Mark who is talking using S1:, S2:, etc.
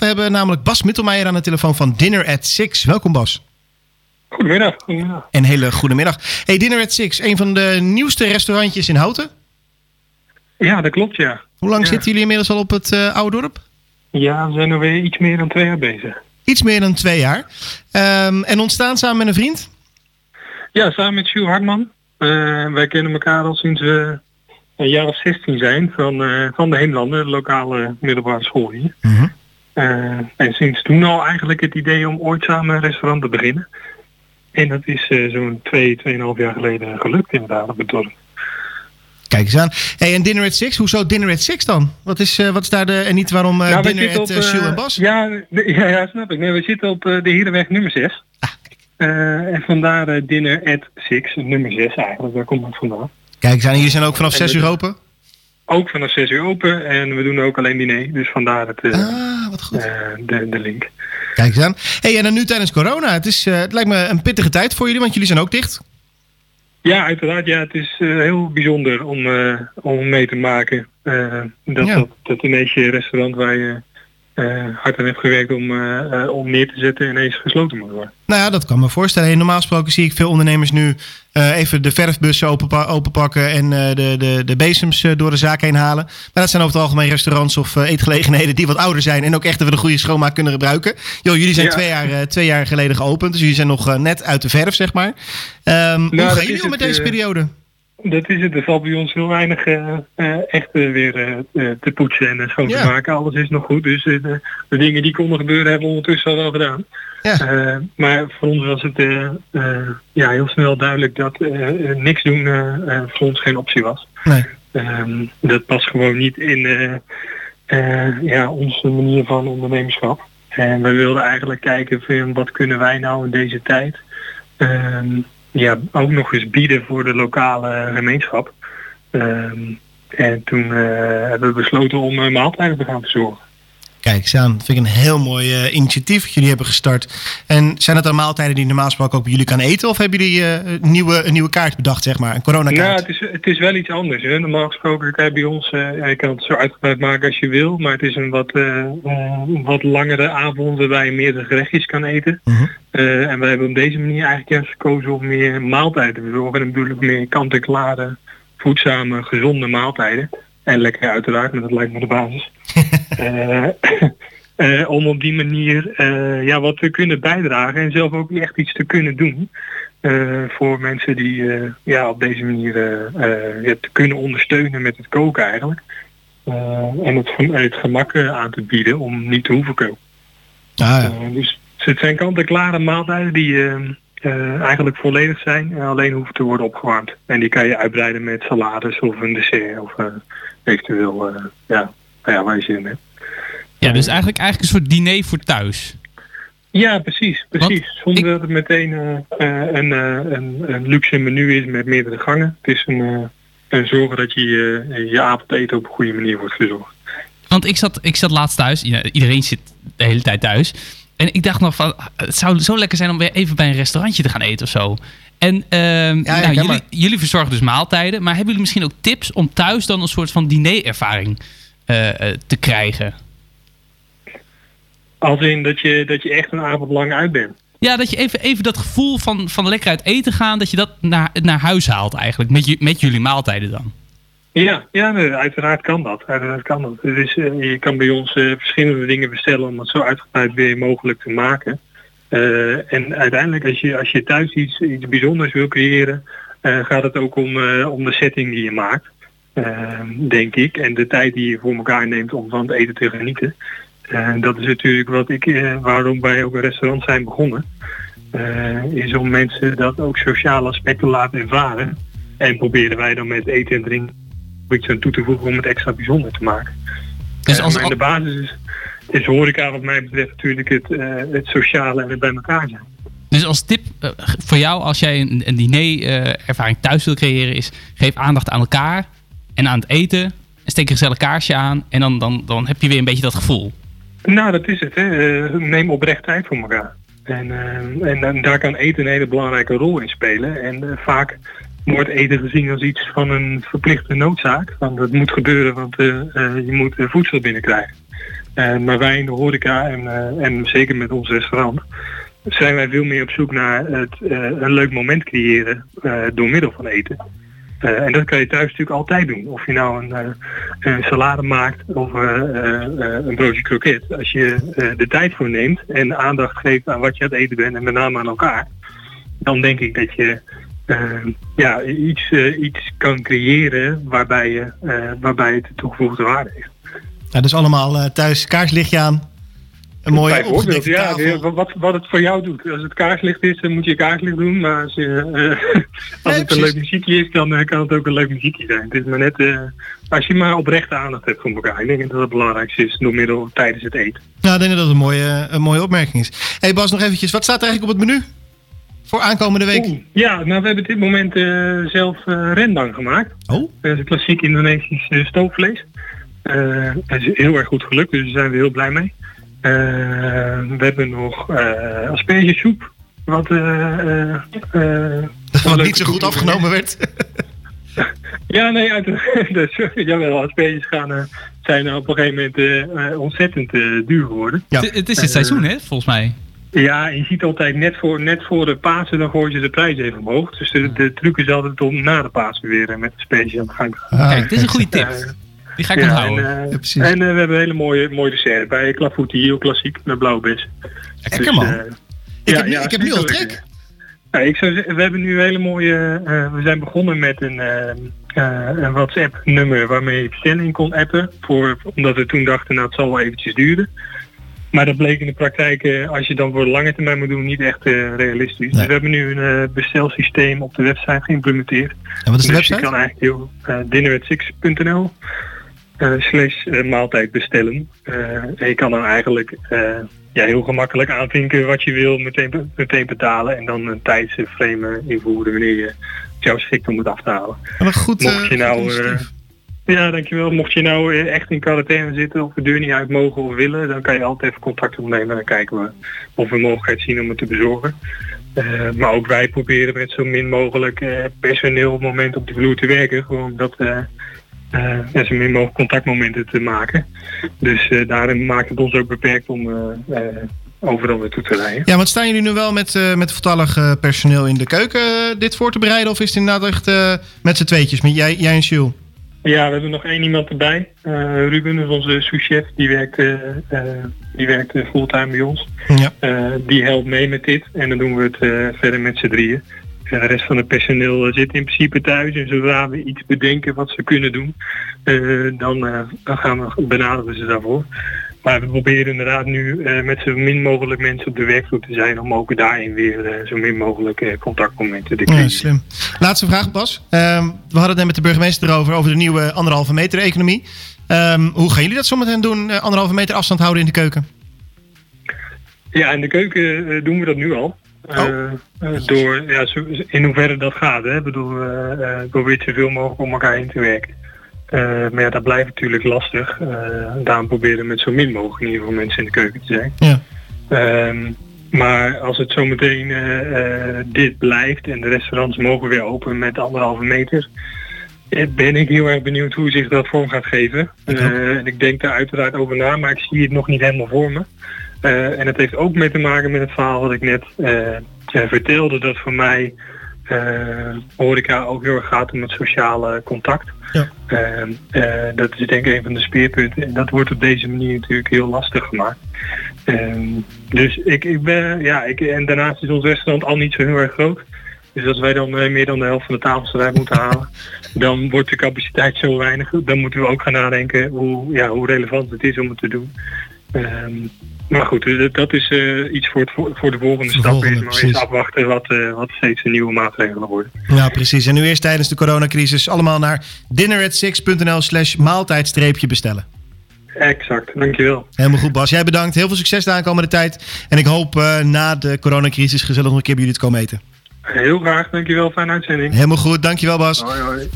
S1: We hebben namelijk Bas Mittelmeijer aan de telefoon van Dinner at Six. Welkom Bas.
S2: Goedemiddag. goedemiddag.
S1: Een hele goede middag. Hey, Dinner at Six, een van de nieuwste restaurantjes in Houten.
S2: Ja, dat klopt ja.
S1: Hoe lang
S2: Ja.
S1: zitten jullie inmiddels al op het eh, oude dorp?
S2: Ja, we zijn er weer iets meer dan twee jaar bezig.
S1: Iets meer dan twee jaar. Ehm, en ontstaan samen met een vriend?
S2: Ja, samen met Jules Hartman. Eh, wij kennen elkaar al sinds we een jaar of 16 zijn van, eh, van de Heemlanden, de lokale middelbare school hier. Eh, en sinds toen al eigenlijk het idee om ooit samen een restaurant te beginnen. En dat is eh, zo'n twee, tweeënhalf jaar geleden gelukt inderdaad op het dorp.
S1: Kijk eens aan. Hey, en Dinner at Six? Hoezo Dinner at Six dan? Wat is, eh, wat is daar de... En niet waarom
S2: Nou,
S1: Dinner at
S2: op,
S1: en Bas?
S2: Ja, ja, ja, snap ik. Nee, we zitten op de Herenweg nummer 6.
S1: Ah,
S2: en vandaar dinner at 6, nummer 6 eigenlijk. Daar komt het vandaan.
S1: Kijk eens aan. Jullie zijn ook vanaf
S2: En
S1: zes
S2: we-
S1: uur open?
S2: Ook vanaf 6 uur open en we doen ook alleen diner. Dus vandaar het, eh,
S1: Ah, wat goed.
S2: eh, de, de link.
S1: Kijk eens aan. Hey, en dan nu tijdens corona. Het, is, eh, het lijkt me een pittige tijd voor jullie, want jullie zijn ook dicht.
S2: Ja, uiteraard. Ja, het is eh, heel bijzonder om, om mee te maken. dat,
S1: Ja.
S2: dat, dat ineens je restaurant waar je eh, hard aan hebt gewerkt om, eh, eh, om neer te zetten ineens gesloten moet worden.
S1: Nou ja, dat kan me voorstellen. Hey, normaal gesproken zie ik veel ondernemers nu even de verfbussen openpa openpakken en de, de, de bezems door de zaak heen halen. Maar dat zijn over het algemeen restaurants of eetgelegenheden die wat ouder zijn en ook echt even de goede schoonmaak kunnen gebruiken. Jo, jullie zijn
S2: Ja.
S1: twee, jaar, twee jaar geleden geopend, dus jullie zijn nog net uit de verf, zeg maar. Ehm, hoe
S2: dat
S1: gaan jullie om
S2: het,
S1: met deze periode?
S2: Dat is het. Er valt bij ons heel weinig eh, echt eh, weer te poetsen en schoon
S1: Ja.
S2: te maken. Alles is nog goed. Dus de, de dingen die konden gebeuren hebben we ondertussen al wel gedaan.
S1: Ja.
S2: Maar voor ons was het ja, heel snel duidelijk dat niks doen voor ons geen optie was.
S1: Nee.
S2: Ehm, dat past gewoon niet in ja, onze manier van ondernemerschap. En we wilden eigenlijk kijken van wat kunnen wij nou in deze tijd ehm, ja, ook nog eens bieden voor de lokale gemeenschap. Ehm, en toen eh, hebben we besloten om eh, maaltijden te gaan verzorgen.
S1: Kijk eens aan. Dat vind ik een heel mooi eh, initiatief dat jullie hebben gestart. En zijn het dan maaltijden die normaal gesproken ook bij jullie kan eten? Of hebben jullie eh, een, nieuwe, een nieuwe kaart bedacht, zeg maar? Een coronakaart?
S2: Nou, het is, het is wel iets anders. Hè. Normaal gesproken kan je bij ons, eh, ja, je kan het zo uitgebreid maken als je wil, maar het is een wat, wat langere avond waarbij je meerdere gerechtjes kan eten.
S1: Mhm.
S2: En wij hebben op deze manier eigenlijk juist gekozen om meer maaltijden te verzorgen. En bedoel ik meer kant-en-klare, voedzame, gezonde maaltijden. En lekker uiteraard, maar dat lijkt me de basis. Eh, eh, om op die manier eh, ja, wat te kunnen bijdragen en zelf ook echt iets te kunnen doen. voor mensen die ja, op deze manier te kunnen ondersteunen met het koken eigenlijk. En het, het gemak aan te bieden om niet te hoeven koken.
S1: Ah, ja.
S2: Dus het zijn kant-en-klare maaltijden die eigenlijk volledig zijn en alleen hoeven te worden opgewarmd. En die kan je uitbreiden met salades of een dessert of eventueel ja, nou ja, waar je zin in hebt.
S3: Ja, dus eigenlijk, eigenlijk een soort diner voor thuis.
S2: Ja, precies. precies. Zonder dat het meteen eh, eh, een, eh, een, een luxe menu is met meerdere gangen. Het is een, eh, een zorgen dat je je avondeten op een goede manier wordt verzorgd.
S3: Want ik zat, ik zat laatst thuis. Ja, iedereen zit de hele tijd thuis. En ik dacht nog van, het zou zo lekker zijn om weer even bij een restaurantje te gaan eten of zo. En ehm,
S1: ja,
S3: nou, jullie, jullie verzorgen dus maaltijden. Maar hebben jullie misschien ook tips om thuis dan een soort van dinerervaring te krijgen?
S2: Als in dat je, dat je echt een avond lang uit bent.
S3: Ja, dat je even, even dat gevoel van, van lekker uit eten gaan, dat je dat naar, naar huis haalt eigenlijk. Met, je, met jullie maaltijden dan.
S2: Ja, ja nee, uiteraard kan dat. Uiteraard kan dat. Het is, eh, je kan bij ons eh, verschillende dingen bestellen om het zo uitgebreid weer mogelijk te maken. Eh, en uiteindelijk als je, als je thuis iets, iets bijzonders wil creëren, eh, gaat het ook om, eh, om de setting die je maakt. Eh, denk ik. En de tijd die je voor elkaar neemt om van het eten te genieten. Eh, dat is natuurlijk wat ik, eh, waarom wij ook een restaurant zijn begonnen. Eh, is om mensen dat ook sociale aspecten laten ervaren. En proberen wij dan met eten en drinken iets aan toe te voegen om het extra bijzonder te maken.
S3: Dus als,
S2: maar de basis is, is horeca wat mij betreft natuurlijk het, eh, het sociale en het bij elkaar zijn.
S3: Dus als tip eh, voor jou, als jij een, een diner-ervaring thuis wil creëren, is geef aandacht aan elkaar en aan het eten. En steek een gezellig kaarsje aan en dan, dan, dan heb je weer een beetje dat gevoel.
S2: Nou, dat is het. Hè. Eh, neem oprecht tijd voor elkaar. En, eh, en, daar kan eten een hele belangrijke rol in spelen. En eh, vaak wordt eten gezien als iets van een verplichte noodzaak. Van dat moet gebeuren, want je moet voedsel binnenkrijgen. Maar wij in de horeca en, en zeker met ons restaurant zijn wij veel meer op zoek naar het, een leuk moment creëren door middel van eten. Eh, en dat kan je thuis natuurlijk altijd doen. Of je nou een, eh, een salade maakt of eh, een broodje kroket. Als je de tijd voor neemt en aandacht geeft aan wat je aan het eten bent en met name aan elkaar. Dan denk ik dat je ja, iets, iets kan creëren waarbij, je, eh, waarbij het de toegevoegde waarde heeft.
S1: Nou, dus allemaal thuis kaarslichtje aan. Een mooie opgedekte
S2: ja,
S1: tafel.
S2: wat, wat het voor jou doet. Als het kaarslicht is, dan moet je kaarslicht doen. Maar als, je, eh, als het een leuk muziekje is, dan eh, kan het ook een leuk muziekje zijn. Het is maar net, eh, als je maar oprechte aandacht hebt voor elkaar. Ik denk dat dat het belangrijkste is, door middel tijdens het eten.
S1: Nou, ik denk dat dat een mooie, een mooie opmerking is. hey Bas, nog eventjes. Wat staat er eigenlijk op het menu? Voor aankomende week?
S2: Oeh, Ja, nou we hebben dit moment zelf rendang gemaakt.
S1: Oh,
S2: Dat is een klassiek Indonesisch stoofvlees. Het is heel erg goed gelukt, dus daar zijn we heel blij mee. Eh, we hebben nog eh aspergesoep. Wat, eh, eh, eh,
S1: wat niet zo goed afgenomen werd.
S2: Ja, nee, uit, dus, jawel, asperges gaan, zijn op een gegeven moment ontzettend duur geworden.
S1: Ja.
S3: Het, is het seizoen, hè, volgens mij.
S2: Ja, je ziet altijd net voor, net voor de Pasen, dan gooien ze de prijs even omhoog. Dus de, de truc is altijd om na de Pasen weer met asperges aan de gang te gaan.
S1: Ah,
S3: Kijk, dit is een goede tip. Die ga ik
S2: ja,
S3: onthouden.
S2: en, eh,
S1: Ja,
S2: en eh, we hebben hele mooie, mooie dessert bij Clafouti, heel klassiek, met blauwe bes.
S1: Lekker man.
S2: eh,
S1: ik,
S2: ja,
S1: heb, nu- ik heb nu al trek.
S2: Nou, ik zou zeggen, we hebben nu een hele mooie. we zijn begonnen met een, eh, een WhatsApp-nummer waarmee je bestelling kon appen. Voor, omdat we toen dachten, nou, het zal wel eventjes duren. Maar dat bleek in de praktijk, als je dan voor de lange termijn moet doen, niet echt realistisch. Dus we hebben nu een bestelsysteem op de website geïmplementeerd.
S1: En wat is de
S2: dus je
S1: website?
S2: kan eigenlijk heel uh, dinnerat6.nl slash eh, maaltijd bestellen. Eh, en je kan dan eigenlijk eh, ja, heel gemakkelijk aanvinken wat je wil, meteen, meteen betalen en dan een tijdsframe invoeren wanneer je jouw schikte moet aftalen.
S1: Wat een goed,
S2: Mocht je
S1: goed
S2: nou. Ja, dankjewel. Mocht je nou echt in quarantaine zitten of de deur niet uit mogen of willen, dan kan je altijd even contact opnemen en dan kijken we of we mogelijkheid zien om het te bezorgen. Maar ook wij proberen met zo min mogelijk personeel op het moment op de vloer te werken. Gewoon dat ja, zo min mogelijk contactmomenten te maken. Dus eh, daarin maakt het ons ook beperkt om eh, eh, overal naartoe te rijden.
S1: Ja, want staan jullie nu wel met, eh met voltallig eh, personeel in de keuken eh, dit voor te bereiden? Of is het inderdaad echt eh, met z'n tweetjes, met jij, jij en Jules?
S2: Ja, we hebben nog één iemand erbij. Eh, Ruben, is onze souschef, die werkt, eh, eh, die werkt eh, fulltime bij ons.
S1: Ja.
S2: Eh, die helpt mee met dit en dan doen we het eh, verder met z'n drieën. En de rest van het personeel eh, zit in principe thuis en zodra we iets bedenken wat ze kunnen doen, eh, dan, dan gaan we benaderen ze daarvoor. Maar we proberen inderdaad nu met zo min mogelijk mensen op de werkvloer te zijn om ook daarin weer zo min mogelijk contactmomenten te
S1: Ja,
S2: creëren.
S1: slim. Laatste vraag, Bas. Ehm, we hadden het net met de burgemeester erover, over de nieuwe anderhalve meter economie. Ehm, hoe gaan jullie dat zometeen doen, anderhalve meter afstand houden in de keuken?
S2: Ja, in de keuken doen we dat nu al.
S1: Oh.
S2: Eh, eh, door, ja, in hoeverre dat gaat. Hè. Ik bedoel, eh eh, probeer zoveel mogelijk om elkaar heen te werken. Eh, maar ja, dat blijft natuurlijk lastig. Eh, daarom proberen we met zo min mogelijk in ieder geval mensen in de keuken te zijn.
S1: Ja.
S2: Ehm, maar als het zometeen eh, dit blijft en de restaurants mogen weer open met anderhalve meter, ben ik heel erg benieuwd hoe zich dat vorm gaat geven. Eh, en ik denk daar uiteraard over na, maar ik zie het nog niet helemaal voor me. Eh, en het heeft ook mee te maken met het verhaal wat ik net eh, eh, vertelde, dat voor mij eh horeca ook heel erg gaat om het sociale contact.
S1: Ja.
S2: Ehm, eh, dat is denk ik een van de speerpunten. En dat wordt op deze manier natuurlijk heel lastig gemaakt. Ehm, dus ik, ik ben, ja, ik, en daarnaast is ons restaurant al niet zo heel erg groot. Dus als wij dan meer dan de helft van de tafels eruit moeten halen, dan wordt de capaciteit zo weinig. Dan moeten we ook gaan nadenken hoe, ja, hoe relevant het is om het te doen. Ehm, maar goed, eh, dat is eh, iets voor, het, vo- voor de volgende
S1: De
S2: stap.
S1: volgende,
S2: is maar eens afwachten wat, eh, wat steeds de nieuwe maatregelen worden.
S1: Ja, precies. En nu eerst tijdens de coronacrisis allemaal naar dinnerat6.nl slash maaltijdstreepje bestellen.
S2: Exact, dankjewel.
S1: Helemaal goed, Bas. Jij bedankt. Heel veel succes de aankomende tijd. En ik hoop na de coronacrisis gezellig nog een keer bij jullie te komen eten.
S2: Heel graag, dankjewel. Fijne uitzending.
S1: Helemaal goed. Dankjewel, Bas.
S2: Hoi hoi.